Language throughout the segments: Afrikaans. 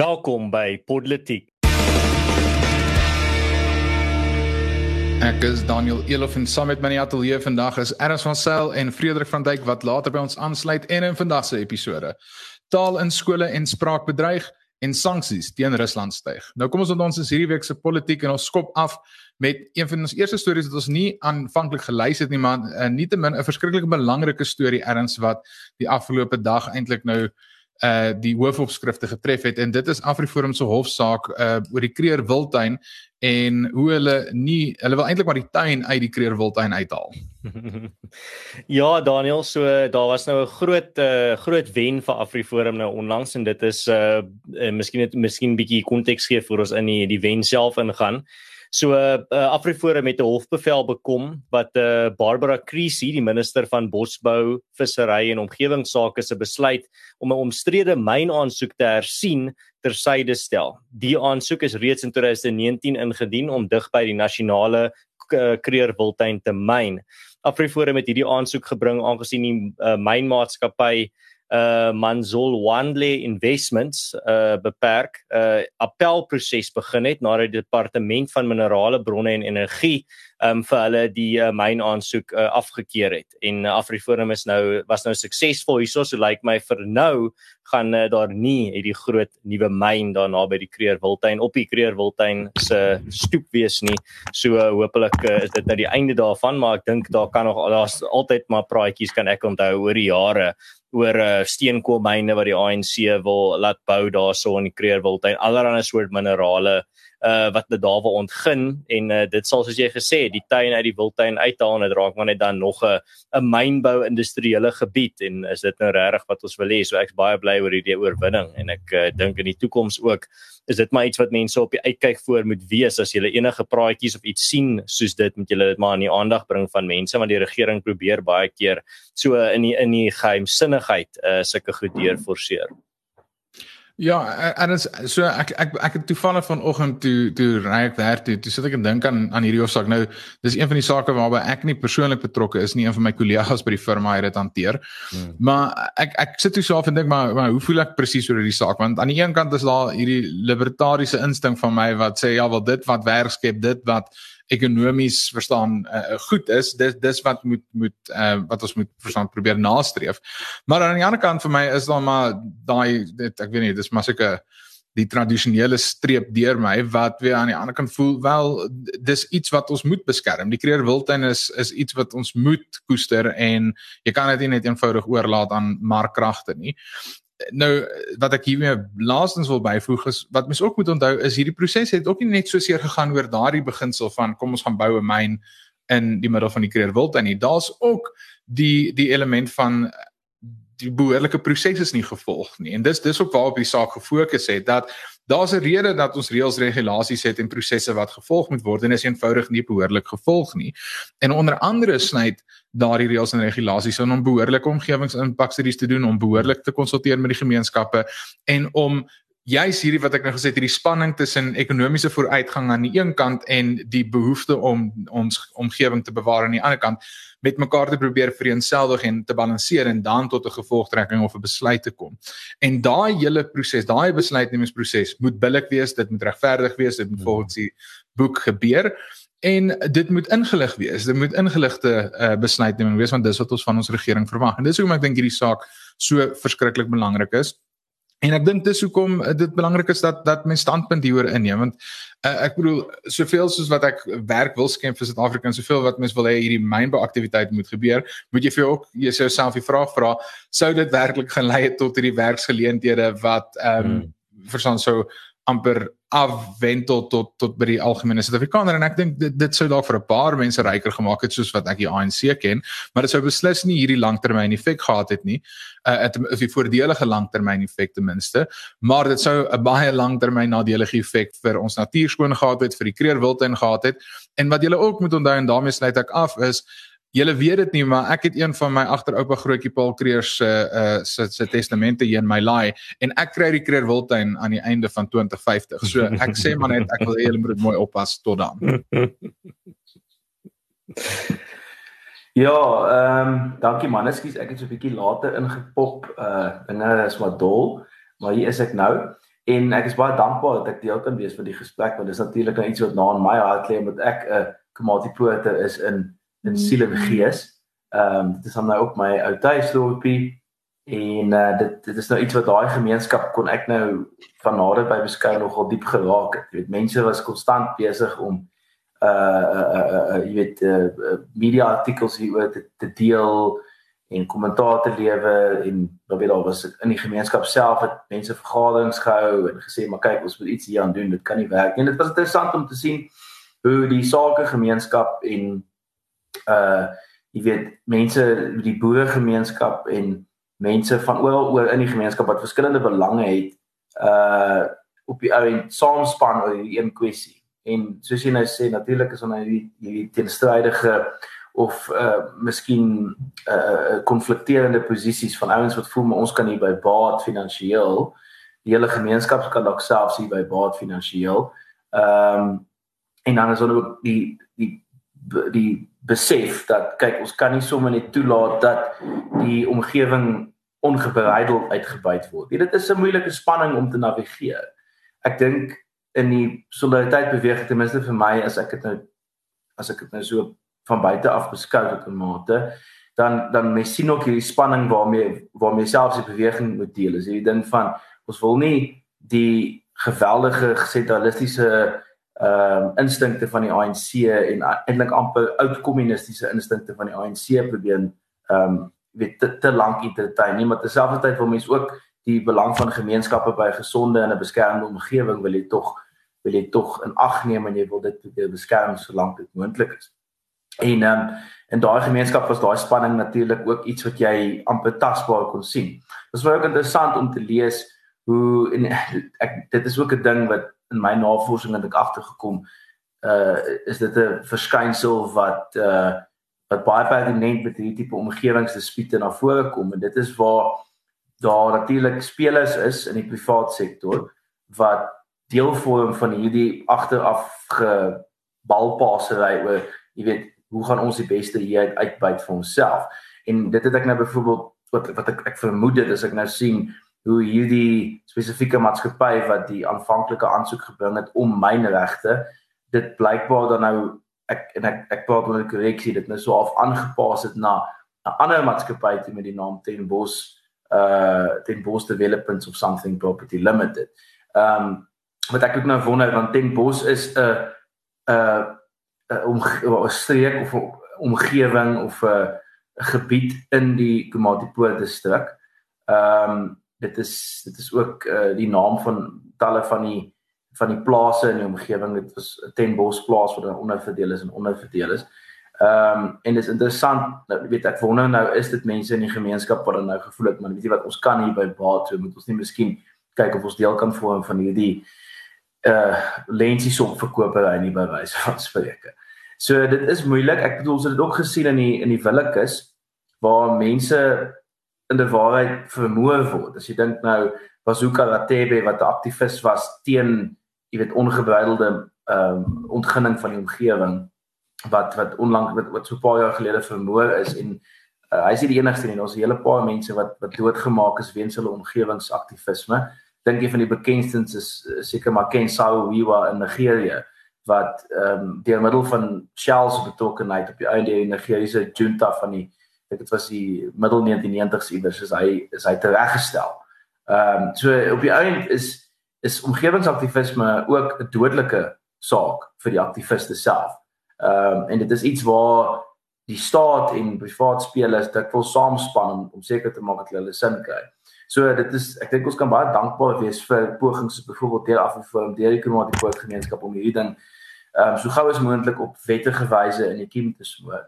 Welkom by Politiek. Ek is Daniel Elof en saam met my in die ateljee vandag is Ernst van Sail en Frederik van Dijk wat later by ons aansluit en in vandag se episode. Taal in skole en spraak bedreig en sanksies teen Rusland styg. Nou kom ons aan ons is hierdie week se politiek en ons skop af met een van ons eerste stories wat ons nie aanvanklik gelys het nie maar uh, nietemin 'n verskriklike belangrike storie erns wat die afgelope dag eintlik nou uh die hoofopskrifte getref het en dit is Afriforum se hofsaak uh oor die Kreer Wildtuin en hoe hulle nie hulle wil eintlik maar die tuin uit die Kreer Wildtuin uithaal. ja, Daniel, so daar was nou 'n groot uh groot wen vir Afriforum nou onlangs en dit is uh, uh miskien net miskien bietjie konteks gee vir ons in die die wen self ingaan. So uh, Afriforum het 'n hofbevel bekom wat uh, Barbara Creasy, die minister van Bosbou, Vissery en Omgewingsake se besluit om 'n omstrede mynaansoek te hersien tersyde stel. Die aansoek is reeds in 2019 ingedien om dig by die nasionale Kreer Wildtuin te myn. Afriforum het hierdie aansoek gebring aangesien die uh, mynmaatskappy uh Manzol Wandle Investments uh beperk uh, appelproses begin het nadat die departement van minerale bronne en energie um vir hulle die uh, myn aansoek uh, afgekeur het. En uh, Afriforum is nou was nou suksesvol hierso so lyk like my vir nou gaan uh, daar nie hierdie groot nuwe myn daarna by die Kreer Wildtuin op die Kreer Wildtuin se stoep wees nie. So uh, hopelik uh, is dit nou die einde daarvan maar ek dink daar kan nog daar's altyd maar praatjies kan ek onthou oor die jare oor uh, steenkoolmyne wat die ANC wil laat bou daarso in die Kreerwildtuin. Allerlei soort minerale uh wat dit daar wil ontgin en uh, dit sal soos jy gesê het die tuin uit die wildtuin uithaal en dit raak maar net dan nog 'n 'n mynbou industriële gebied en is dit nou regtig wat ons wil hê so ek's baie bly oor hierdie oorwinning en ek uh, dink in die toekoms ook is dit maar iets wat mense op die uitkyk voor moet wees as jy enige praatjies of iets sien soos dit moet jy dit maar aan die aandag bring van mense want die regering probeer baie keer so in die in die geheimsinnigheid uh sulke goed deurforceer. Ja, en is so ek ek ek het toevallig vanoggend toe toe ry ek werk toe, toe sit ek en dink aan aan hierdie hofsaak. Nou, dis een van die sake waarby ek nie persoonlik betrokke is nie, een van my kollegas by die firma het dit hanteer. Hmm. Maar ek ek sit toe self en dink maar maar hoe voel ek presies oor hierdie saak? Want aan die een kant is daar hierdie libertariese instink van my wat sê ja, wel dit wat werk skep, dit wat ekonomies verstaan uh, goed is. Dis dis wat moet moet uh, wat ons moet verstaan probeer nastreef. Maar aan die ander kant vir my is dan maar daai ek weet nie dis maar seker die tradisionele streep deur my wat weer aan die ander kant voel wel dis iets wat ons moet beskerm. Die kreer wildtuin is is iets wat ons moet koester en jy kan dit nie net eenvoudig oorlaat aan markkragte nie nou wat ek hiermee laastens wil byvoeg is wat mens ook moet onthou is hierdie proses het ook nie net so seer gegaan oor daardie beginsel van kom ons gaan bou 'n myn in die middel van die Kreerwild en daar's ook die die element van die behoorlike proses is nie gevolg nie. En dis dis ook waarop die saak gefokus het dat daar's 'n rede dat ons reëls regulasies het en prosesse wat gevolg moet word en is eenvoudig nie behoorlik gevolg nie. En onder andere snyd daardie reëls en regulasies in om behoorlike omgewingsimpakstudies te doen om behoorlik te konsulteer met die gemeenskappe en om juis hierdie wat ek nou gesê het hierdie spanning tussen ekonomiese vooruitgang aan die een kant en die behoefte om ons omgewing te bewaar aan die ander kant met mekaar te probeer vereenselwig en te balanseer en dan tot 'n gevolgtrekking of 'n besluit te kom. En daai hele proses, daai besluitnemingsproses moet billik wees, dit moet regverdig wees, dit moet volgens die boek gebeur en dit moet ingelig wees. Dit moet ingeligte uh, besluitneming wees want dis wat ons van ons regering verwag. En dis hoekom ek dink hierdie saak so verskriklik belangrik is. En ek dink dis hoekom uh, dit belangrik is dat dat my standpunt hieroor inneem want uh, ek bedoel soveel soos wat ek werk wil skep vir Suid-Afrika en soveel wat mens wil hê hierdie mynbeaktiwiteit moet gebeur, moet jy vir jou ook jouself die vraag vra, sou dit werklik gaan lei tot hierdie werksgeleenthede wat ehm um, hmm. verstaan sou amper afwentel tot tot by die algemene Suid-Afrikaner en ek dink dit dit sou dalk vir 'n paar mense ryker gemaak het soos wat ek die ANC ken, maar dit sou beslis nie hierdie langtermyn effek gehad het nie. Uh het of die voordelige langtermyn effek ten minste, maar dit sou 'n baie langtermyn nadelige effek vir ons natuur skoon gehad het, vir die kreerwildtuin gehad het. En wat julle ook moet onthou en daarmee sluit ek af is Julle weet dit nie, maar ek het een van my agteroupa grootjie Paul Kreer se uh se se testamente hier in my laai en ek kry die Kreer Wildtuin aan die einde van 2050. So ek sê maar net ek wil hê julle moet dit mooi oppas tot dan. Ja, ehm um, dankie man. Ekskuus, ek het so 'n bietjie later ingepop uh binne is wat dol, maar hier is ek nou. En ek is baie dankbaar dat ek deel kan wees van die gesprek want dit is natuurlik nou iets wat na in my hart lê omdat ek 'n commodity porter is in in siel en gees. Ehm um, dit is dan nou ook my ou tuisdorpie en uh, dit dit is nou iets wat daai gemeenskap kon ek nou van nader by beskou nogal diep geraak het. Jy weet mense was konstant besig om uh uh uh, uh, jy weet uh, media artikels hieroor te, te deel en kommentaar te lewe en weet daar was in die gemeenskap self het mense vergaderings gehou en gesê maar kyk ons moet iets hier aan doen dit kan nie werk nie dit was interessant om te sien hoe die sake gemeenskap en uh jy weet mense die boere gemeenskap en mense van oral oor in die gemeenskap wat verskillende belange het uh op die ou en saamspan oor hierdie een kwessie en soos jy nou sê natuurlik is onder hierdie hierdie teenstrydige of uh miskien uh konflikterende posisies van ouens wat voel maar ons kan hier by baat finansiëel die hele gemeenskap kan dalk selfs hier by baat finansiëel. Ehm um, en dan is ook die die die besef dat kyk ons kan nie sommer net toelaat dat die omgewing ongebreideld uitgebuit word. Dit is 'n moeilike spanning om te navigeer. Ek dink in die solidariteit beweging ten minste vir my as ek dit nou as ek dit nou so van buite af beskou tot 'n mate dan dan mens sien ook hierdie spanning waarmee waarmee selfs die beweging moet deel. Is hierdie ding van ons wil nie die geweldige sentralistiese ehm uh, instinkte van die ANC en eintlik amper oud kommunistiese instinkte van die ANC probeer ehm um, weet te, te lank entertain nie, maar terselfdertyd wil mens ook die belang van gemeenskappe by gesonde en 'n beskermde omgewing wil jy tog wil jy tog in ag neem en jy wil dit beskerm solank dit moontlik is. En ehm um, in daai gemeenskap was daai spanning natuurlik ook iets wat jy amper tasbaar kon sien. Dit was baie interessant om te lees hoe en ek dit is ook 'n ding wat in my navorsing het ek agtergekom uh is dit 'n verskynsel wat uh wat baie pertinent met hierdie tipe omgewingsdispute na vore kom en dit is waar daar natuurlik spelers is in die privaat sektor wat deel vorm van hierdie agteraf gebalpasery oor jy weet hoe gaan ons die beste hier uitbuit vir onsself? En dit het ek nou byvoorbeeld wat wat ek ek vermoed dit as ek nou sien hoe hierdie spesifieke maatskappy wat die aanvanklike aansoek gebring het om mynregte dit blykbaar dan nou ek en ek ek praat oor 'n korreksie dit nou so af aangepas het na 'n ander maatskappy met die naam Ten Bos uh Ten Bos Developments of something property limited. Ehm um, wat ek ook nou wonder want Ten Bos is 'n 'n 'n streek of 'n omgewing of 'n gebied in die Komatipoort distrik. Ehm um, dit is dit is ook uh, die naam van talle van die van die plase in die omgewing. Dit was 'n Tenbos plaas wat onderverdeel is en onderverdeel is. Ehm um, en dit is interessant, nou weet ek wonder nou is dit mense in die gemeenskap wat dan nou gevoel het, maar weet jy wat ons kan hier by Baat toe moet ons nie miskien kyk of ons deel kan vorm van hierdie uh lensies op verkopery nie by wyse van spreke. So dit is moeilik. Ek bedoel ons het dit ook gesien in die in die Willekeus waar mense in die waarheid vermoor word. As jy dink nou Bazuka Ratebe wat 'n aktivis was teen jy weet ongebreidelde ehm um, ontginning van die omgewing wat wat onlangs wat, wat so 'n paar jaar gelede vermoor is en uh, hy is nie die enigste nie. Het 'n hele paar mense wat wat doodgemaak is weens hulle omgewingsaktivisme dink jy van die bekendstes is seker maar Ken Saro-Wiwa in Nigerië wat ehm um, deur middel van Shell se betrokkeheid op die einde die Nigeriese junta van die dit was die middel 1990s iewers is hy is hy tereggestel. Ehm um, so op die einde is is omgewingsaktivisme ook 'n dodelike saak vir die aktiviste self. Ehm um, en dit is iets waar die staat en privaat spelers dit wil saamspan om, seker te maak dat hulle sin kry. So dit is ek dink ons kan baie dankbaar wees vir pogings soos byvoorbeeld deur af en voor deur die klimatiese gemeenskap om hierdie ding ehm um, so gou as moontlik op wettige wyse in die kiem te smoor.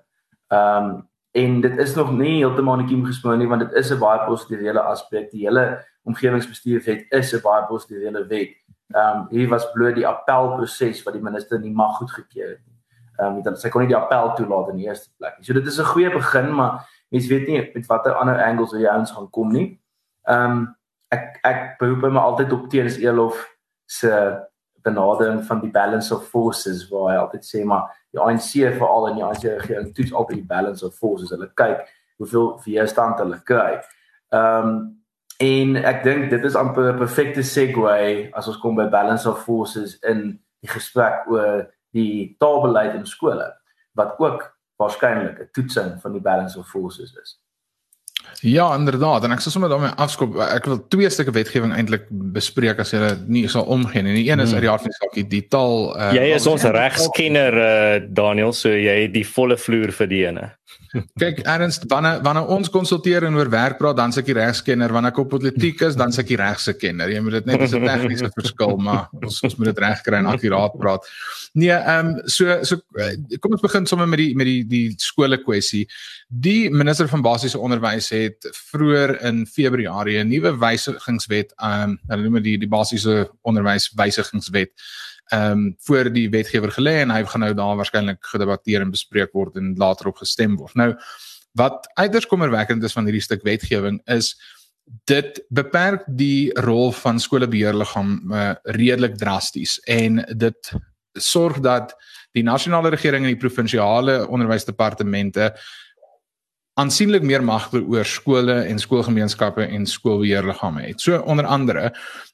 Ehm um, en dit is nog nie heeltemal in die kiem gesmoor nie want dit is 'n baie positiewe aspek. Die hele omgewingsbestuurwet is 'n baie positiewe wet. Ehm um, hier was bloot die appelproses wat die minister nie mag goedgekeur het nie. Ehm um, dit sy kon nie die appel toelaat in die eerste plek nie. So dit is 'n goeie begin, maar mens weet nie met watter ander angles jy ons gaan kom nie. Ehm um, ek ek beroep my altyd op teens Elof se benadering van die balance of forces waar hy altyd sê maar die ANC veral in die ANC regering toets altyd die balance of forces. Hulle kyk hoeveel weerstand hulle kry. Ehm um, En ek dink dit is amper 'n perfekte segue as ons kom by balance of forces in die gesprek oor die taalbeleid in skole wat ook waarskynlik 'n toetsing van die balance of forces is. Ja, inderdaad. En ek sal sommer daarmee afskop. Ek wil twee stukke wetgewing eintlik bespreek as jy nie sal omgee nie. Die een is hmm. uit die aard van die saak, die taal uh, Jy is ons regskenner uh, Daniel, so jy het die volle vloer vir die ene. Kyk, Ernst, wanneer wanneer ons konsulteer en oor werk praat, dan seker die regskenner, wanneer ek op politiek is, dan seker die regse kenner. Jy moet dit net as 'n tegniese verskil, maar ons ons moet dit reg kry en akkuraat praat. Nee, ehm um, so so eh, kom ons begin sommer met die met die die skole kwessie. Die minister van basiese onderwys het vroeër in Februarie 'n nuwe wysigingswet, ehm um, hulle noem dit die die basiese onderwys wysigingswet ehm um, voor die wetgewer gelê en hy gaan nou daar waarskynlik gedebatteer en bespreek word en later op gestem word. Nou wat uiters kommerwekkend is van hierdie stuk wetgewing is dit beperk die rol van skolebeheerliggaam uh, redelik drasties en dit sorg dat die nasionale regering en die provinsiale onderwysdepartemente aansienlik meer mag oor skole en skoolgemeenskappe en skoolbeheerliggame het. So onder andere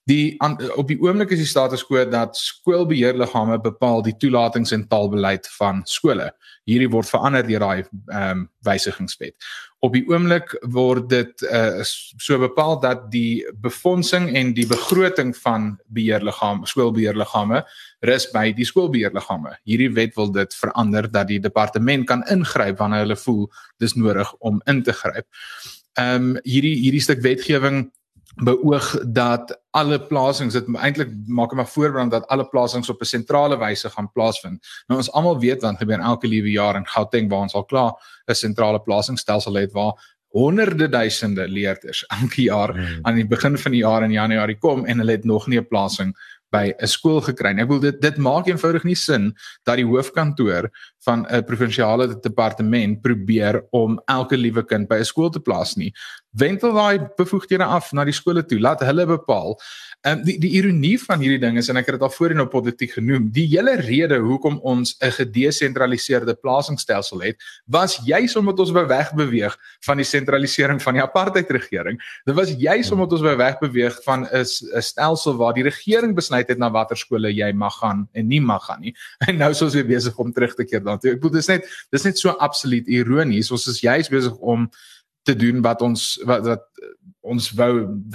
die an, op die oomblik is die status quo dat skoolbeheerliggame bepaal die toelatings en taalbeleid van skole. Hierdie word verander deur daai ehm um, wysigingswet. Op die oomblik word dit uh, so bepaal dat die befondsing en die begroting van beheerliggame, skoolbeheerliggame rus by die skoolbeheerliggame. Hierdie wet wil dit verander dat die departement kan ingryp wanneer hulle voel dis nodig om in te gryp. Ehm um, hierdie hierdie stuk wetgewing beoog dat alle plasings dit eintlik maak hom voorbrand dat alle plasings op 'n sentrale wyse gaan plaasvind. Nou ons almal weet wat gebeur elke liewe jaar in Gauteng waar ons al klaar 'n sentrale plasingsstelsel het waar honderde duisende leerders elke jaar hmm. aan die begin van die jaar in Januarie kom en hulle het nog nie 'n plasing by 'n skool gekry. Ek wil dit dit maak eenvoudig nie sin dat die hoofkantoor van 'n provinsiale departement probeer om elke liewe kind by 'n skool te plaas nie. Wentel daai bevoegdhede af na die skole toe. Laat hulle bepaal En die die ironie van hierdie ding is en ek het dit al voorheen op politiek genoem, die hele rede hoekom ons 'n gedesentraliseerde plasingsstelsel het, was juis omdat ons beweg beweeg van die sentralisering van die apartheid regering. Dit was juis omdat ons beweg beweeg van 'n stelsel waar die regering besluit het na watter skole jy mag gaan en nie mag gaan nie. En nou is ons weer besig om terug te keer daartoe. Ek bedoel dis net dis net so absoluut ironies. Ons is juis besig om te doen wat ons wat, wat ons wou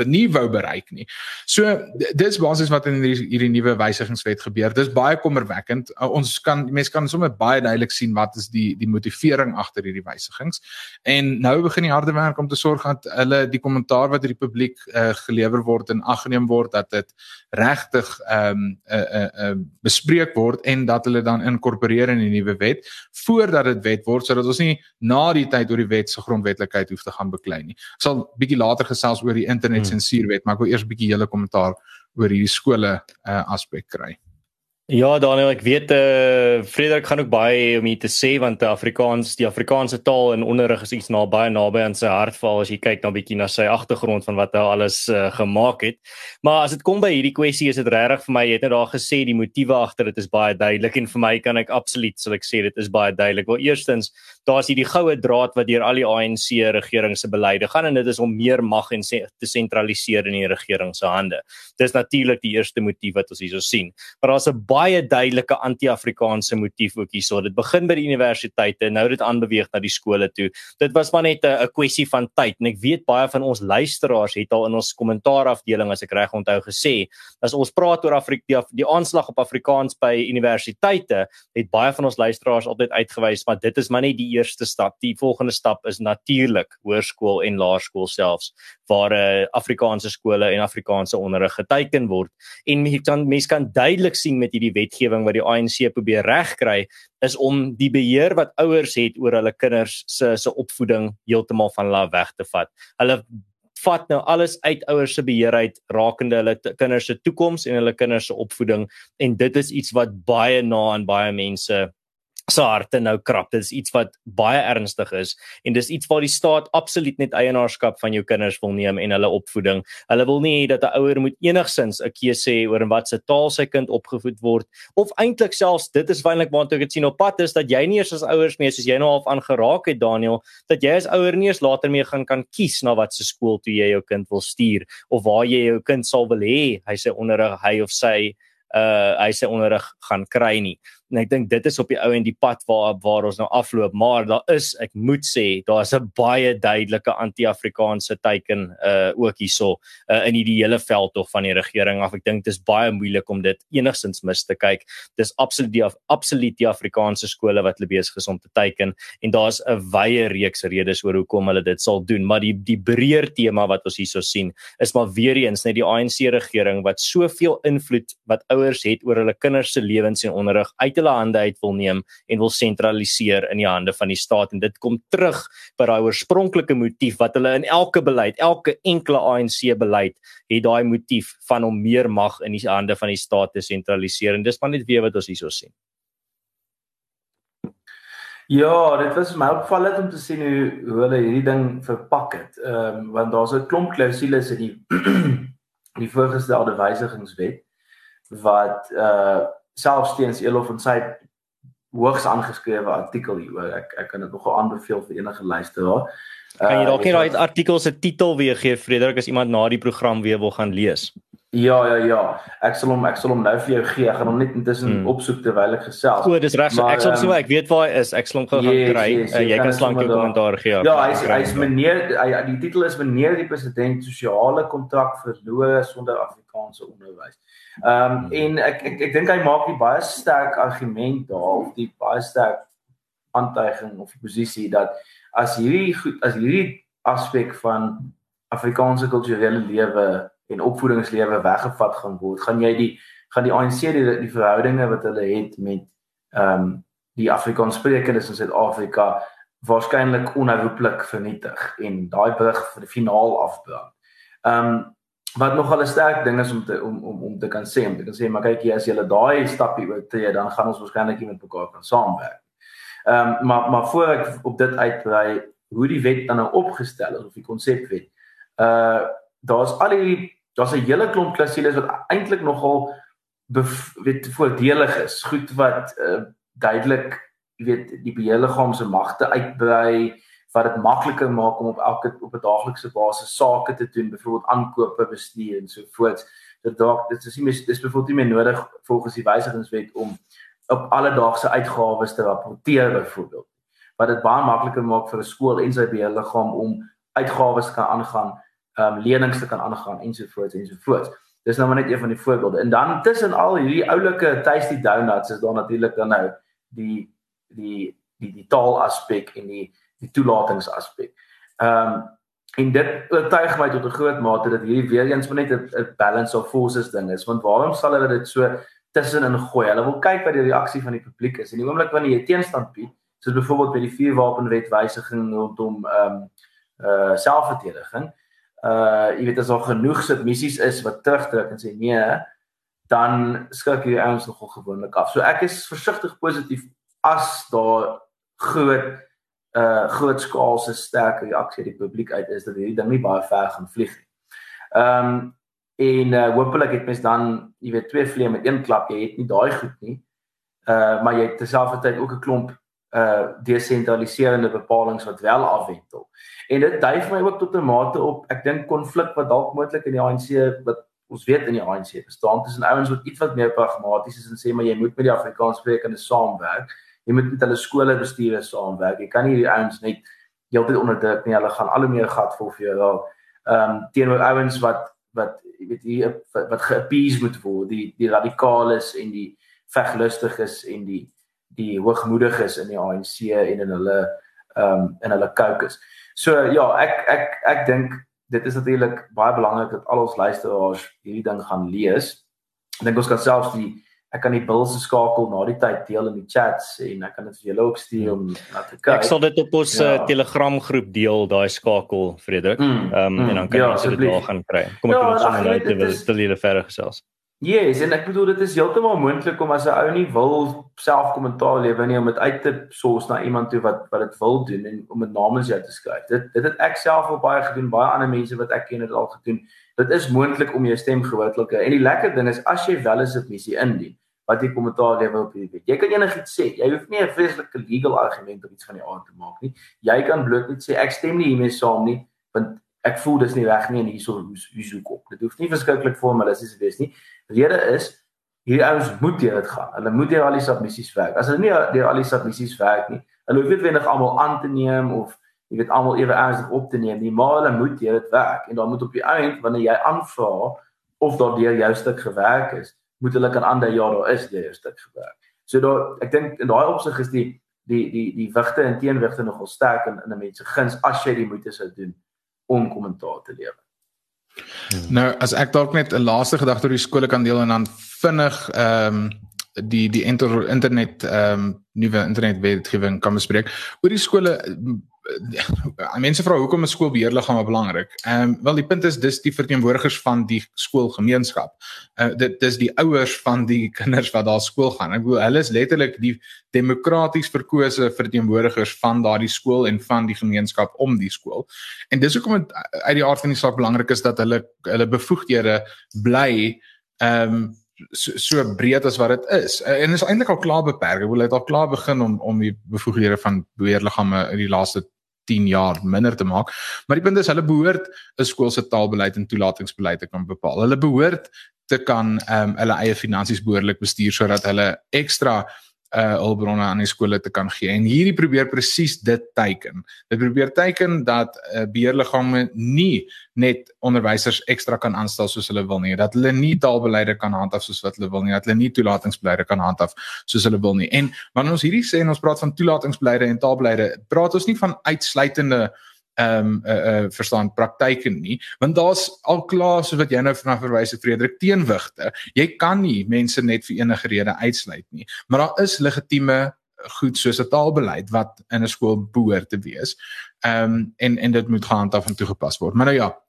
nie wou bereik nie. So dis basies wat in hierdie, hierdie nuwe wysigingswet gebeur. Dis baie kommerwekkend. Uh, ons kan mense kan sommer baie duidelik sien wat is die die motivering agter hierdie wysigings. En nou begin die harde werk om te sorg dat hulle die kommentaar wat die publiek uh, gelewer word en aggeneem word dat dit regtig ehm um, uh, uh, uh, bespreek word en dat hulle dan inkorporeer in die nuwe wet voordat dit wet word sodat ons nie na die tyd oor die wet se grondwetlikheid hoef te gaan beklei nie. Ek sal bietjie later gesels oor die internet hmm. sensuurwet, maar ek wil eers 'n bietjie julle kommentaar oor hierdie skole uh, aspek kry. Ja, Daniel, ek weet eh uh, Frederik gaan ook baie om hier te sê want die Afrikaans, die Afrikaanse taal en onderrig is iets na baie naby aan sy hart val as jy kyk na bietjie na sy agtergrond van wat hy alles uh, gemaak het. Maar as dit kom by hierdie kwessie is dit regtig vir my, jy het net daar gesê die motiewe agter dit is baie duidelik en vir my kan ek absoluut sal ek sê dit is baie duidelik. Wel eerstens, daar's hierdie goue draad wat deur al die ANC regering se beleide gaan en dit is om meer mag en te sentraliseer in die regering se hande. Dis natuurlik die eerste motief wat ons hierso sien. Maar daar's 'n baie duidelike anti-Afrikaanse motief ook hierso. Dit begin by die universiteite, nou dit aanbeweeg na die skole toe. Dit was maar net 'n kwessie van tyd en ek weet baie van ons luisteraars het al in ons kommentaarafdeling as ek reg onthou gesê, as ons praat oor Afrika die, die aanslag op Afrikaans by universiteite, het baie van ons luisteraars altyd uitgewys, maar dit is maar net die eerste stap. Die volgende stap is natuurlik hoërskool en laerskool selfs waar uh, Afrikaanse skole en Afrikaanse onderrig geteken word. En mense kan mense kan duidelik sien met hierdie wetgewing wat die ANC probeer regkry is om die beheer wat ouers het oor hulle kinders se se opvoeding heeltemal van hulle weg te vat. Hulle vat nou alles uit ouers se beheer uit rakende hulle kinders se toekoms en hulle kinders se opvoeding en dit is iets wat baie na aan baie mense se harte nou krap. Dit is iets wat baie ernstig is en dis iets waar die staat absoluut net eienaarskap van jou kinders wil neem en hulle opvoeding. Hulle wil nie dat 'n ouer moet enigsins 'n keuse hê oor in watter taal sy kind opgevoed word of eintlik selfs dit is wynlik waartoe ek dit sien op pad is dat jy nie eers as ouers mee soos jy nou half aangeraak het Daniel dat jy as ouer nie eens later mee gaan kan kies na watter skool toe jy jou kind wil stuur of waar jy jou kind sal wil hê hy sy onderrig hy of sy uh hy sy onderrig gaan kry nie en ek dink dit is op die ou en die pad waar waar ons nou afloop. Maar daar is ek moet sê daar is 'n baie duidelike anti-afrikaanse teiken uh ook hierso uh, in die hele veld tog van die regering af. Ek dink dit is baie moeilik om dit enigstens mis te kyk. Dis absoluut die absoluut die afrikaanse skole wat hulle besig is om te teiken en daar's 'n wye reeks redes oor hoekom hulle dit sal doen. Maar die die breër tema wat ons hierso sien is maar weer eens net die ANC regering wat soveel invloed wat ouers het oor hulle kinders se lewens en onderrig uit hulle hande uit wil neem en wil sentraliseer in die hande van die staat en dit kom terug by daai oorspronklike motief wat hulle in elke beleid, elke enkele ANC beleid het daai motief van om meer mag in die hande van die staat te sentraliseer en dis maar net weer wat ons hierso sien. Ja, dit was my opvallend om te sien hoe hoe hulle hierdie ding verpak het. Ehm um, want daar's 'n klomp klousules in die die voorgestelde wysigingswet wat uh selfs teens Elof en sy hoogs aangeskrewe artikel hieroor. Ek ek kan dit nogal aanbeveel vir enige luisteraar. Kan jy dalk net daai artikel se titel weer gee Frederik as iemand na die program weer wil gaan lees? Ja ja ja. Ek sal hom ek sal hom nou vir jou gee. Ek gaan hom net intussen hmm. opsoek terwyl ek gesels. O, dis reg. Ek sal um, so ek weet waar hy is. Ek sal hom gou gaan kry. Yes, yes, uh, jy kan slank jou kommentaar gee. Ja, hy is hy is meneer hy, die titel is meneer die president sosiale kontrak verloor sonder Afrikaanse onderwys. Ehm um, en ek ek ek dink hy maak die baie sterk argument daar of die baie sterk aantuiging of posisie dat as hierdie goed as hierdie aspek van Afrikaanse kulturele lewe en opvoedingslewe weggevat gaan word, gaan jy die gaan die ANC die, die verhoudinge wat hulle het met ehm um, die Afrikaanssprekendes in Suid-Afrika waarskynlik onherroepelik vernietig en daai brug vir die finaal afbrand. Ehm um, wat nogal 'n sterk ding is om te om om om te kan sê om te kan sê maar kyk jy as jy daai stappie oortree dan gaan ons waarskynlik nie met mekaar kan saamwerk. Ehm um, maar maar voor ek op dit uitbrei hoe die wet dan nou opgestel is of die konsepwet. Uh daar's al die daar's 'n hele klomp klausules wat eintlik nogal weet voordelig is. Goed wat uh, duidelik jy weet die beheerliggaam se magte uitbrei wat dit makliker maak om op elke op 'n daaglikse basis sake te doen, byvoorbeeld aankope bestuur en so voort. Dit dalk dit is nie meer dis byvoorbeeld nie meer nodig volgens die wysigingswet om op alledaagse uitgawes te rapporteer byvoorbeeld. Wat dit baie makliker maak vir 'n skool en sy beheerliggaam om uitgawes te kan aangaan, ehm um, lenings te kan aangaan en so voort en so voort. Dis nou maar net een van die voorbeelde. En dan tussen al hierdie oulike tasty donuts is daar natuurlik dan nou die die die die taal aspek en die die toelatingsaspek. Ehm um, en dit oortuig my tot 'n groot mate dat hierdie weer eens net 'n balance of forces ding is want waarom sal hulle dit so tussenin gooi? Hulle wil kyk wat die reaksie van die publiek is. En die oomblik wanneer jy teenstand bied, soos byvoorbeeld by die vuurwapenwet wysiging rondom ehm um, uh selfverdediging, uh jy weet as daar genoeg submissies is wat terugdruk en sê nee, dan skrik hierdie ouens nogal gewoonlik af. So ek is versigtig positief as daar groot uh grootskaalse sterk reaksie uit die publiek uit is dat hierdie ding nie baie ver gaan vlieg nie. Ehm um, en uh hopelik het mens dan jy weet twee vliee met een klap, jy het nie daai goed nie. Uh maar jy het terselfdertyd ook 'n klomp uh desentraliserende bepalinge wat wel afwentel. En dit dui vir my ook tot 'n mate op ek dink konflik wat dalk moontlik in die ANC wat ons weet in die ANC bestaan tussen ouens wat iets wat meer pragmaties is en sê maar jy moet met die Afrikaanssprekende saamwerk jy moet met hulle skole bestuur saamwerk. Jy kan nie hierdie ouens net heeltyd onderdruk nie. Hulle gaan al hoe meer gat vol vir jou raak. Ehm um, teenoor ouens wat wat jy weet hier wat, wat geappease moet word, die die radikales en die veglustiges en die die hoogmoediges in die ANC en in hulle ehm um, in hulle caucus. So ja, ek ek ek dink dit is natuurlik baie belangrik dat al ons luisteraars hierdie ding gaan lees. Ek dink ons kan selfs die ek kan die bil se skakel na die tyd deel in die chats en ek kan dit vir julle ook stuur om na te kyk. Ek sal dit op ons ja. uh, Telegram groep deel daai skakel Frederik. Mm, ehm mm, um, mm, en dan kan ja, jy dit daar gaan kry. Kom ek ja, ons nou te wil te lede verder gesels. Yes, en ek bedoel dit is heeltemal moontlik om as 'n ou nie wil self kommentaar lewer nie om dit uit te soos na iemand toe wat wat dit wil doen en om dit namens jou te skryf. Dit dit het ek self al baie gedoen, baie ander mense wat ek ken het al gedoen. Dit is moontlik om jou stem gewoonlik. En die lekker ding is as jy wel 'n submissie indien wat jy kommentaar lewer op hierdie weet. Jy kan enigiets sê. Jy hoef nie 'n vreeslike legal argument of iets van die aard te maak nie. Jy kan bloot net sê ek stem nie hiermee saam nie, want ek voel dis nie reg nie en hierso hierso kom. Dit hoef nie verskriklik formalisties te wees nie. Rede is hierdie ouens moet deur dit gaan. Hulle moet deur al die submissies werk. As hulle nie deur al die submissies werk nie, hulle hoef nie wenig almal aan te neem of jy weet almal ewe ernstig op te neem nie, maar hulle moet deur dit werk en dan moet op die eind wanneer jy aanvra of daar deur jou stuk gewerk is, moet hulle kan aandui ja, daar is deur jou stuk gewerk. So daar ek dink in daai opsig is die die die die wigte en teenwigte nogal sterk in in 'n mens se guns as jy die moeite sou doen om kommentaar te lewer. Nou as ek dalk net 'n laaste gedagte oor die skole kan deel en dan vinnig ehm um, die die inter, internet ehm um, nuwe internetwetgewing kan bespreek. Oor die skole mense vra hoekom 'n skoolbeheerliggaam belangrik. Ehm um, wel die punt is dis die verteenwoordigers van die skoolgemeenskap. Uh, dit dis die ouers van die kinders wat daar skool gaan. Ek bedoel hulle is letterlik die demokraties verkose verteenwoordigers van daardie skool en van die gemeenskap om die skool. En dis hoekom dit uit die aard van die saak belangrik is dat hulle hulle bevoegdhede bly ehm um, so, so breed as wat dit is. En is eintlik al klaar beperk. Ek wil dit al klaar begin om om die bevoegdhede van beheerliggame in die laaste 10 jaar minder te maak. Maar die punt is hulle behoort 'n skool se taalbeleid en toelatingsbeleid te kan bepaal. Hulle behoort te kan ehm um, hulle eie finansies behoorlik bestuur sodat hulle ekstra uh hulpbronne aan die skole te kan gee. En hierdie probeer presies dit teiken. Dit probeer teiken dat uh, beheerliggame nie net onderwysers ekstra kan aanstel soos hulle wil nie, dat hulle nie taalbeleide kan handhaaf soos wat hulle wil nie, dat hulle nie toelatingsbeleide kan handhaaf soos hulle wil nie. En wanneer ons hierdie sê en ons praat van toelatingsbeleide en taalbeleide, praat ons nie van uitsluitende ehm um, uh, uh verstaan praktyke nie want daar's al klaar soos wat jy nou vanaf verwys het Frederik teenwigte. Jy kan nie mense net vir enige rede uitsluit nie maar daar is legitieme goed soos 'n taalbeleid wat in 'n skool behoort te wees ehm um, en en dit moet gehandhaaf en toegepas word. Maar nou ja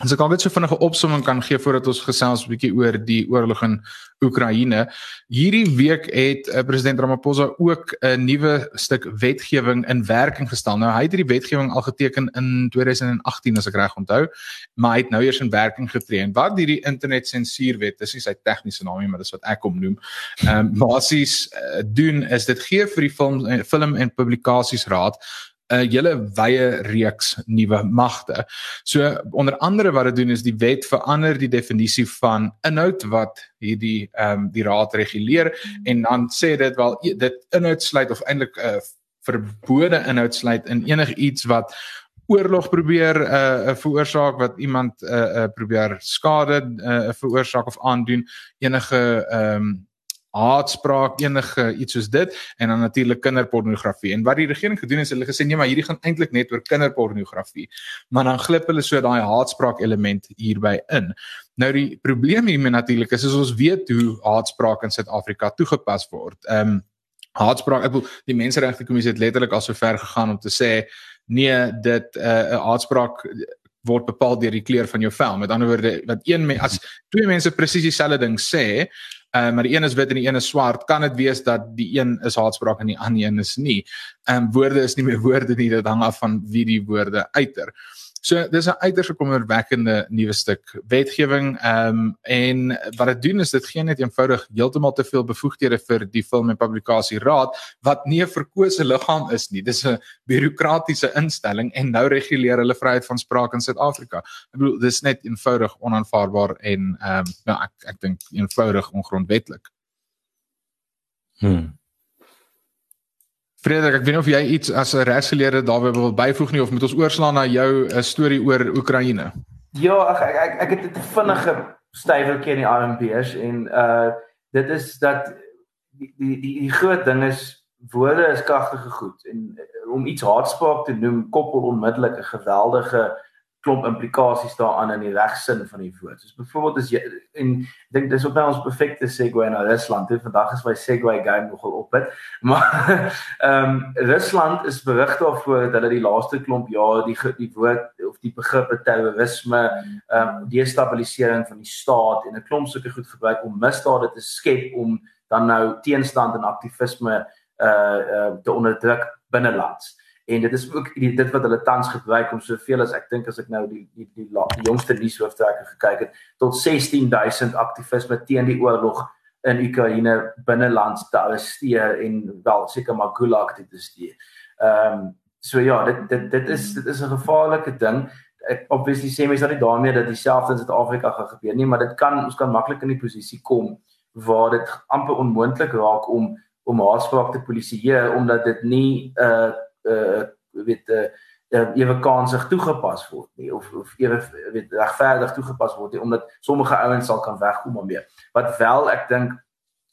As ek net so vinnige opsomming kan gee voordat ons gesels 'n bietjie oor die oorlog in Oekraïne. Hierdie week het uh, president Ramaphosa ook 'n nuwe stuk wetgewing in werking gestel. Nou hy het hierdie wetgewing al geteken in 2018 as ek reg onthou, maar hy het nou eers in werking getree. En wat hierdie internet sensuurwet, dis nie sy tegniese naam nie, maar dis wat ek hom noem. Ehm um, basies uh, doen is dit gee vir die film film en publikasiesraad 'n hele wye reeks nuwe magte. So onder andere wat dit doen is die wet verander die definisie van inhoud wat hierdie ehm um, die raad reguleer en dan sê dit wel dit inhoud sluit of eintlik 'n uh, verbode inhoud sluit in enigiets wat oorlog probeer 'n uh, veroorsaak wat iemand 'n uh, uh, probeer skade 'n uh, veroorsaak of aandoen enige ehm um, haatspraak enige iets soos dit en dan natuurlik kinderpornografie. En wat die regering gedoen het hulle gesê nee maar hierdie gaan eintlik net oor kinderpornografie. Maar dan glip hulle so daai haatspraak element hierby in. Nou die probleem hiermee natuurlik is, is ons weet hoe haatspraak in Suid-Afrika toegepas word. Ehm um, haatspraak ek bedoel die menseregte kommissie het letterlik al so ver gegaan om te sê nee dit eh, 'n uh, haatspraak word bepaal deur die kleur van jou vel. Met ander woorde, wat een as twee mense presies dieselfde ding sê, Ehm uh, maar die een is wit en die een is swart, kan dit wees dat die een is haatspraak en die ander een is nie. Ehm um, woorde is nie meer woorde nie, dit hang af van wie die woorde uiter. So dis 'n uiters kommerwekkende nuwe stuk wetgewing ehm um, en wat dit doen is dit gee net eenvoudig heeltemal te veel bevoegdhede vir die film en publikasie raad wat nie 'n verkose liggaam is nie. Dis 'n bureaukratiese instelling en nou reguleer hulle vryheid van spraak in Suid-Afrika. Ek bedoel dis net eenvoudig onaanvaarbaar en ehm um, nou ek ek dink eenvoudig ongrondwetlik. Hmm. Frederik, ek weet nie of jy iets as 'n regsgeleerde daarby wil byvoeg nie of moet ons oorslaan na jou eh, storie oor Oekraïne? Ja, ek ek ek, ek het 'n vinnige stywertjie in die RMBs en uh dit is dat die die die, groot ding is woorde is kragtige goed en uh, om iets haatspraak te noem koppel onmiddellik 'n geweldige klomp implikasies daaraan in die regsin van die woord. Soos byvoorbeeld as jy en ek dink dis ook nou ons perfekte segue na Rusland. Toe vandag is my segue game nogal op dit. Maar ehm um, Rusland is berig daarvoor dat hulle die laaste klomp jaar die die woord of die begrip terrorisme, ehm um, destabilisering van die staat en 'n klomp sulke goed gebruik om misdade te skep om dan nou teenstand en aktivisme uh uh te onderdruk binnelands en dit is ook die, dit wat hulle tans gebruik om soveel as ek dink as ek nou die die die, die, die jongste nuushooftrekker gekyk het tot 16000 aktivisme teen die oorlog in Oekraïne binnelands te arresteer en wel seker maar gulag te stuur. Ehm um, so ja, dit dit dit is dit is 'n gevaarlike ding. Ek obviously sê mense dat nie daarmee dat dieselfde in Suid-Afrika gaan gebeur nie, maar dit kan ons kan maklik in die posisie kom waar dit amper onmoontlik raak om om haatspraak te polisieer omdat dit nie 'n uh, uh weet uh, uh ewe kansig toegepas word nie of of ewe weet regverdig toegepas word nie omdat sommige ouens sal kan wegkom daarmee. Wat wel ek dink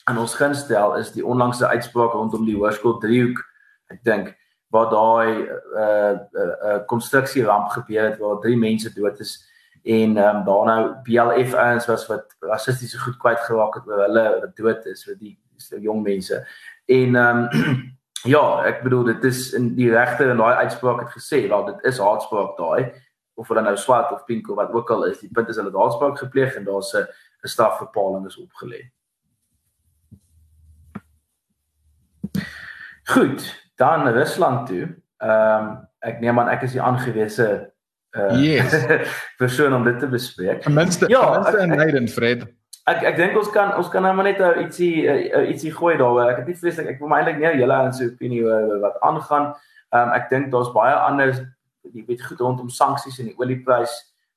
aan ons gunstel is die onlangse uitspraak rondom die hoërskool driehoek. Ek dink waar daai uh uh, uh konstruksie ramp gebeur het waar drie mense dood is en ehm um, daar nou BLF ouens was wat rassistiese goed kwyt geraak het oor hulle dood is vir die jong mense. En ehm um, ja, ek bedoel dit is in die regte en daai uitspraak het gesê, wel dit is haatspraak daai of hulle nou swart of pink of wat ook al is, die punt is hulle het haatspraak gepleeg en daar's 'n 'n strafbepaling is opgelê. Goed, dan Rusland toe. Ehm um, ek neem aan ek is die aangewese uh yes. persoon om dit te bespreek. Ten minste, ja, ten minste in Leiden, Fred. Ek ek dink ons kan ons kan nou maar net uh, ietsie uh, ietsie gooi daaroor. Ek het nie vreeslik ek wil my eintlik nie julle aan se opinie oor wat aangaan. Ehm um, ek dink daar's baie ander jy weet goed rondom sanksies en die olieprys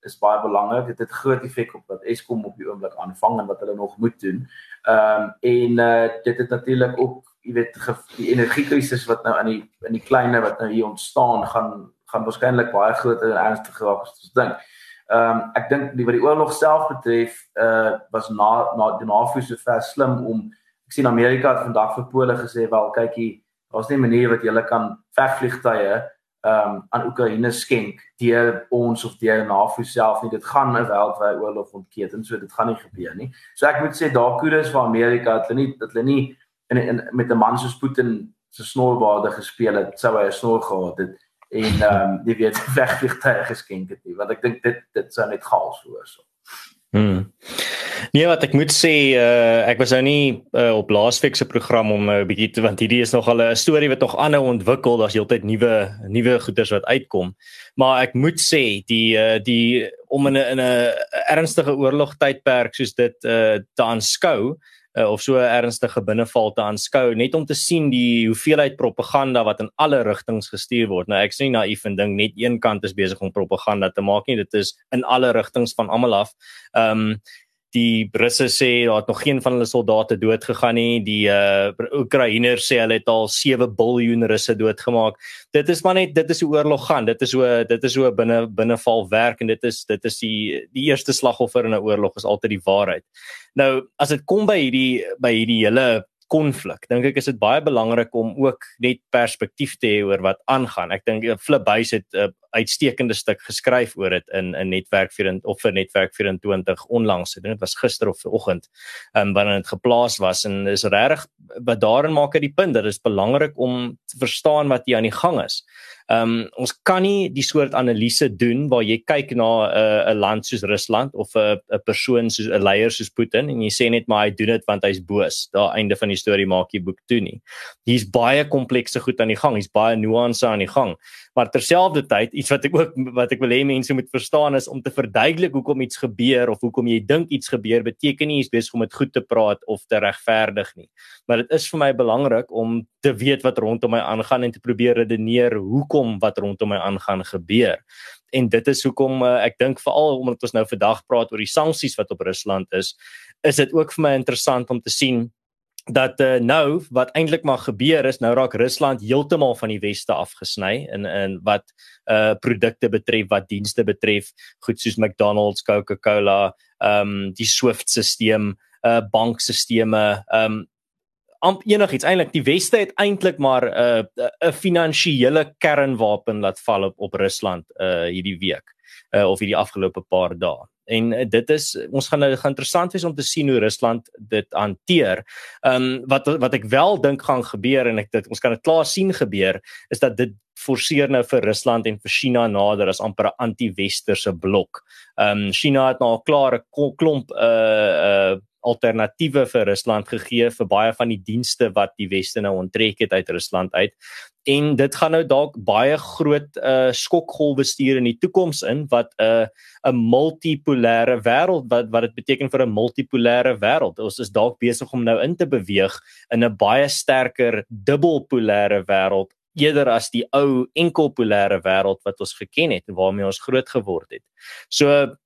is baie belangrik. Dit het groot effek op wat Eskom op die oomblik aanvang en wat hulle nog moet doen. Ehm um, en uh, dit het natuurlik ook jy weet die energiekrisis wat nou in die in die kleiner wat nou hier ontstaan gaan gaan waarskynlik baie groter en ernstiger raak as ons dink. Ehm um, ek dink die wat die oorlog self betref, uh was na na die NAVO so ver slim om ek sien Amerika het vandag vir Pole gesê wel kykie, daar's nie 'n manier wat jy kan vegvliegtye ehm um, aan Oekraïne skenk deur ons of deur NAVO self nie. Dit gaan 'n wêreldwye oorlog ontketen, so dit gaan nie gebeur nie. So ek moet sê daar kudos vir Amerika dat hulle nie dat hulle nie in, in met 'n man soos Putin se snorbaarde gespeel het, sou hy 'n snor gehad het en ehm um, jy weet wegvliegtuie geskenk het nie want ek dink dit dit sou net chaos veroorsaak. Hmm. Nee, wat ek moet sê, uh, ek was nou nie uh, op laasweek se program om 'n uh, bietjie te want hierdie is nog al 'n storie wat nog aanhou ontwikkel, daar's heeltyd nuwe nuwe goeders wat uitkom. Maar ek moet sê die uh, die om in 'n in 'n ernstige oorlog tydperk soos dit uh, te aanskou, uh, of so ernstige binneval te aanskou net om te sien die hoeveelheid propaganda wat in alle rigtings gestuur word. Nou ek sê nie naïef en dink net een kant is besig om propaganda te maak nie, dit is in alle rigtings van almal af. Ehm um, die Russe sê daar het nog geen van hulle soldate dood gegaan nie. Die uh Oekraïners sê hulle het al 7 biljoen Russe doodgemaak. Dit is maar net dit is hoe oorlog gaan. Dit is hoe dit is hoe binne binneval werk en dit is dit is die die eerste slagoffer in 'n oorlog is altyd die waarheid. Nou as dit kom by hierdie by hierdie hele konflik. Dink ek is dit baie belangrik om ook net perspektief te hê oor wat aangaan. Ek dink Flip Buys het 'n uitstekende stuk geskryf oor dit in 'n netwerk vir of vir netwerk 24 onlangs. Ek dink dit was gister of vanoggend, ehm um, wanneer dit geplaas was en is regtig wat daarin maak uit die punt dat dit is belangrik om te verstaan wat hier aan die gang is. Ehm um, ons kan nie die soort analise doen waar jy kyk na 'n uh, 'n land soos Rusland of 'n 'n persoon soos 'n leier soos Putin en jy sê net maar hy doen dit want hy's boos. Daar einde van die storie maak jy boek toe nie. Hier's baie komplekse goed aan die gang. Hier's baie nuance aan die gang. Maar terselfdertyd iets wat ek ook wat ek wil hê mense moet verstaan is om te verduidelik hoekom iets gebeur of hoekom jy dink iets gebeur beteken nie jy's besig om dit goed te praat of te regverdig nie. Maar dit is vir my belangrik om te weet wat rondom my aangaan en te probeer redeneer hoekom wat rondom my aangaan gebeur. En dit is hoekom uh, ek dink veral omdat ons nou vandag praat oor die sanksies wat op Rusland is, is dit ook vir my interessant om te sien dat uh, nou wat eintlik maar gebeur is nou raak Rusland heeltemal van die weste afgesny in in wat uh produkte betref wat dienste betref goed soos McDonald's, Coca-Cola, ehm um, die SWIFT-stelsel, uh bankstelsels, ehm um, amp enigiets eintlik die weste het eintlik maar 'n uh, 'n finansiële kernwapen laat val op op Rusland uh hierdie week. uh, of hierdie afgelope paar dae en uh, dit is ons gaan nou gaan interessant wees om te sien hoe Rusland dit hanteer. Ehm um, wat wat ek wel dink gaan gebeur en ek dit ons kan dit klaar sien gebeur is dat dit forceer nou vir Rusland en vir China nader as amper 'n anti-westerse blok. Ehm um, China het nou al klaar 'n klomp uh uh alternatiewe vir Rusland gegee vir baie van die dienste wat die weste nou onttrek het uit Rusland uit. En dit gaan nou dalk baie groot uh skokgolwe stuur in die toekoms in wat 'n uh, 'n multipolêre wêreld wat wat dit beteken vir 'n multipolêre wêreld. Ons is dalk besig om nou in te beweeg in 'n baie sterker dubbelpolêre wêreld eerder as die ou enkelpolêre wêreld wat ons geken het en waarmee ons groot geword het. So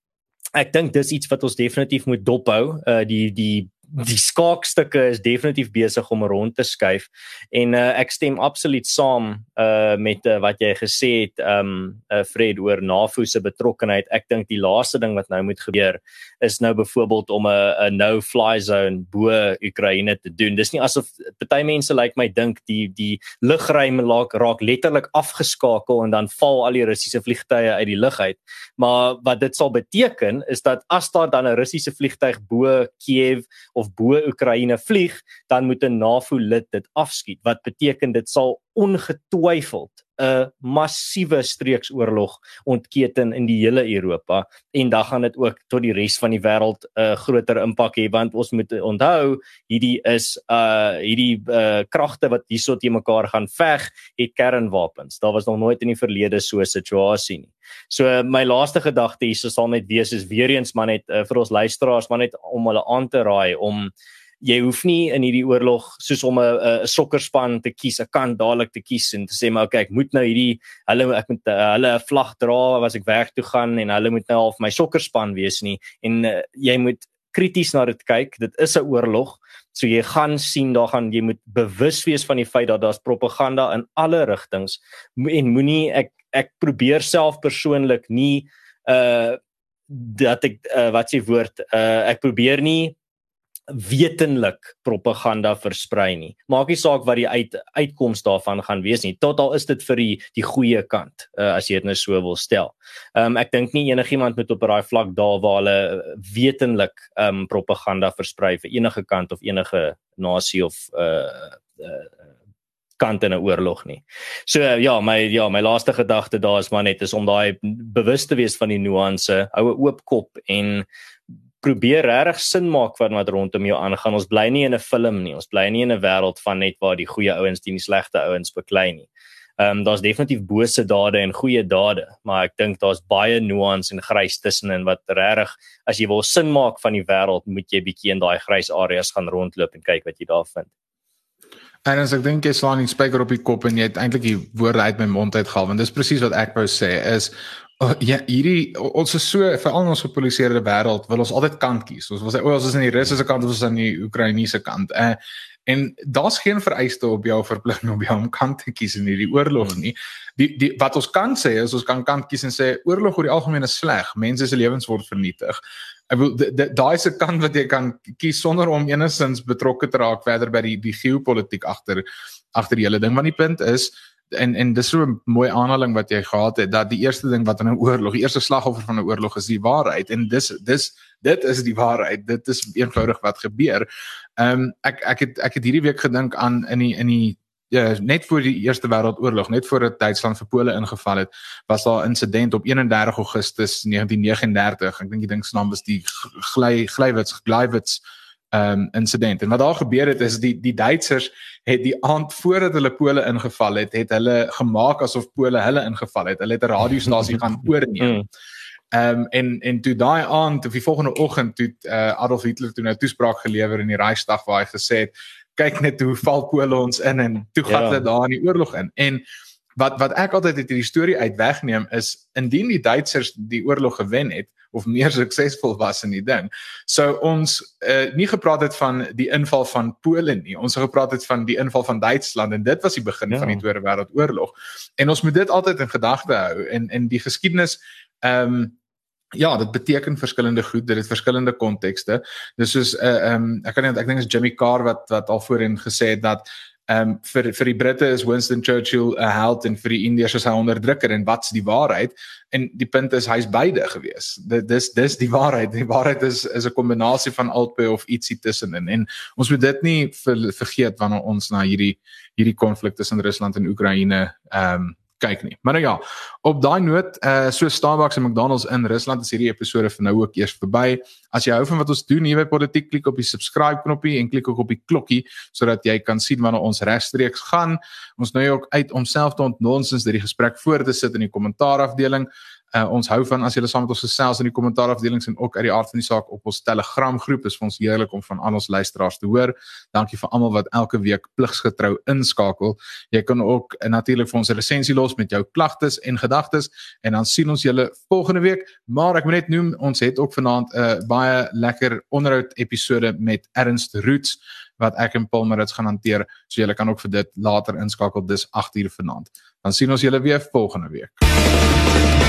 ek dink dis iets wat ons definitief moet dophou. Uh die die die skaakstukke is definitief besig om rond te skuif en uh, ek stem absoluut saam uh met uh, wat jy gesê het um uh, Fred oor NAVO se betrokkeheid. Ek dink die laaste ding wat nou moet gebeur is nou byvoorbeeld om 'n 'n no fly zone bo Oekraïne te doen. Dis nie asof party mense lyk like my dink die die lugruim raak raak letterlik afgeskakel en dan val al die Russiese vliegtye uit die lug uit. Maar wat dit sal beteken is dat as daar dan 'n Russiese vliegtyg bo Kiev of bo Oekraïne vlieg, dan moet 'n NAVO lid dit afskiet. Wat beteken dit sal ongetwyfeld 'n massiewe streeksoorlog ontketen in die hele Europa en dan gaan dit ook tot die res van die wêreld 'n uh, groter impak hê want ons moet onthou hierdie is uh hierdie uh kragte wat hierso te mekaar gaan veg het kernwapens. Daar was nog nooit in die verlede so 'n situasie nie. So my laaste gedagte hierso sal net wees is weer eens maar net uh, vir ons luisteraars maar net om hulle aan te raai om jy hoef nie in hierdie oorlog soos om 'n 'n sokkerspan te kies, 'n kant dadelik te kies en te sê maar okay, ek moet nou hierdie hulle ek moet uh, hulle 'n vlag dra as ek werk toe gaan en hulle moet nou half my sokkerspan wees nie en uh, jy moet krities na dit kyk. Dit is 'n oorlog. So jy gaan sien daar gaan jy moet bewus wees van die feit dat daar's propaganda in alle rigtings en moenie ek ek probeer self persoonlik nie uh dat ek uh, wat s'e woord uh ek probeer nie wetenlik propaganda versprei nie. Maak nie saak wat die uit, uitkoms daarvan gaan wees nie. Tot al is dit vir die die goeie kant, uh, as jy dit nou so wil stel. Ehm um, ek dink nie enigiemand moet op daai vlak daar waar hulle wetenlik ehm um, propaganda versprei vir enige kant of enige nasie of uh, uh kant in 'n oorlog nie. So ja, my ja, my laaste gedagte daar is maar net is om daai bewus te wees van die nuance, hou 'n oop kop en probeer regtig sin maak van wat rondom jou aangaan. Ons bly nie in 'n film nie. Ons bly nie in 'n wêreld van net waar die goeie ouens teen die slegte ouens beklei nie. Ehm um, daar's definitief bose dade en goeie dade, maar ek dink daar's baie nuance en grys tussenin wat regtig as jy wil sin maak van die wêreld, moet jy bietjie in daai grys areas gaan rondloop en kyk wat jy daar vind. En as ek dink jy slaan die spyker op die kop en jy het eintlik die woorde uit my mond uitgehaal want dis presies wat ek wou sê is Oh, ja, hierdie ons is so vir al ons gepoliseerde wêreld wil ons altyd kant kies. Ons wil sê o, ons is aan die Russiese kant of ons is aan die Oekraïense kant. Uh, en daar's geen vereiste op jou verpligting om jou om kant te kies in hierdie oorlog nie. Die die wat ons kan sê is ons kan kant kies en sê oorlog oor die algemeen is sleg. Mense se lewens word vernietig. Ek wil daai se kant wat jy kan kies sonder om enigins betrokke te raak verder by die die geopolitiek agter agter die hele ding. Want die punt is en en dis so 'n mooi aanhaling wat jy gehad het dat die eerste ding wat in 'n oorlog, die eerste slagoffer van 'n oorlog is die waarheid en dis dis dit is die waarheid. Dit is eenvoudig wat gebeur. Ehm um, ek ek het ek het hierdie week gedink aan in die in die ja net voor die Eerste Wêreldoorlog, net voor dit Duitsland vir Pole ingeval het, was daar 'n insident op 31 Augustus 1939. Ek dink die ding se naam was die Gly Glywitz Glywitz um insident. En wat daar gebeur het is die die Duitsers het die aand voordat hulle Pole ingeval het, het hulle gemaak asof Pole hulle ingeval het. Hulle het 'n radiostasie gaan oorneem. Ehm um, en en toe daai aand of die volgende oggend toe uh, Adolf Hitler toe nou toespraak gelewer in die Reichstag waar hy gesê het kyk net hoe val Pole ons in en toe gaan ja. hulle daar in die oorlog in. En wat wat ek altyd uit hierdie storie uit wegneem is indien die Duitsers die oorlog gewen het, of meer suksesvol was in die ding. So ons uh, nie gepraat het van die inval van Polen nie. Ons het gepraat het van die inval van Duitsland en dit was die begin ja. van die Tweede Wêreldoorlog. En ons moet dit altyd in gedagte hou en in die geskiedenis ehm um, Ja, dit beteken verskillende goed, dit het verskillende kontekste. Dis soos 'n uh, ehm um, ek kan nie ek dink is Jimmy Carr wat wat al voorheen gesê het dat Ehm um, vir vir die Britte is Winston Churchill 'n held en vir die Indiërs is hy 'n onderdrukker en wat's die waarheid? En die punt is hy's beide gewees. Dit dis dis die waarheid. Die waarheid is is 'n kombinasie van albei of ietsie tussenin. En ons moet dit nie ver, vergeet wanneer ons na hierdie hierdie konflik tussen Rusland en Oekraïne ehm um, kyk nie. Maar nou ja, op daai noot, uh so Starbucks en McDonald's in Rusland is hierdie episode vir nou ook eers verby. As jy hou van wat ons doen hier by Politiek, klik op die subscribe knoppie en klik ook op die klokkie sodat jy kan sien wanneer ons regstreeks gaan. Ons nou ook uit om self te ontnonsens dat die gesprek voor te sit in die kommentaarafdeling. Uh, ons hou van as julle saam met ons gesels in die kommentaarafdelings en ook uit die aard van die saak op ons Telegram groep. Is vir ons heerlik om van al ons luisteraars te hoor. Dankie vir almal wat elke week pligsgetrou inskakel. Jy kan ook uh, natuurlik vir ons 'n resensie los met jou klagtes en gedagtes en dan sien ons julle volgende week. Maar ek moet net noem ons het ook vanaand 'n uh, baie lekker onderhoud episode met Ernst Roots wat ek en Paul Marits gaan hanteer. So julle kan ook vir dit later inskakel dis 8uur vanaand. Dan sien ons julle weer volgende week.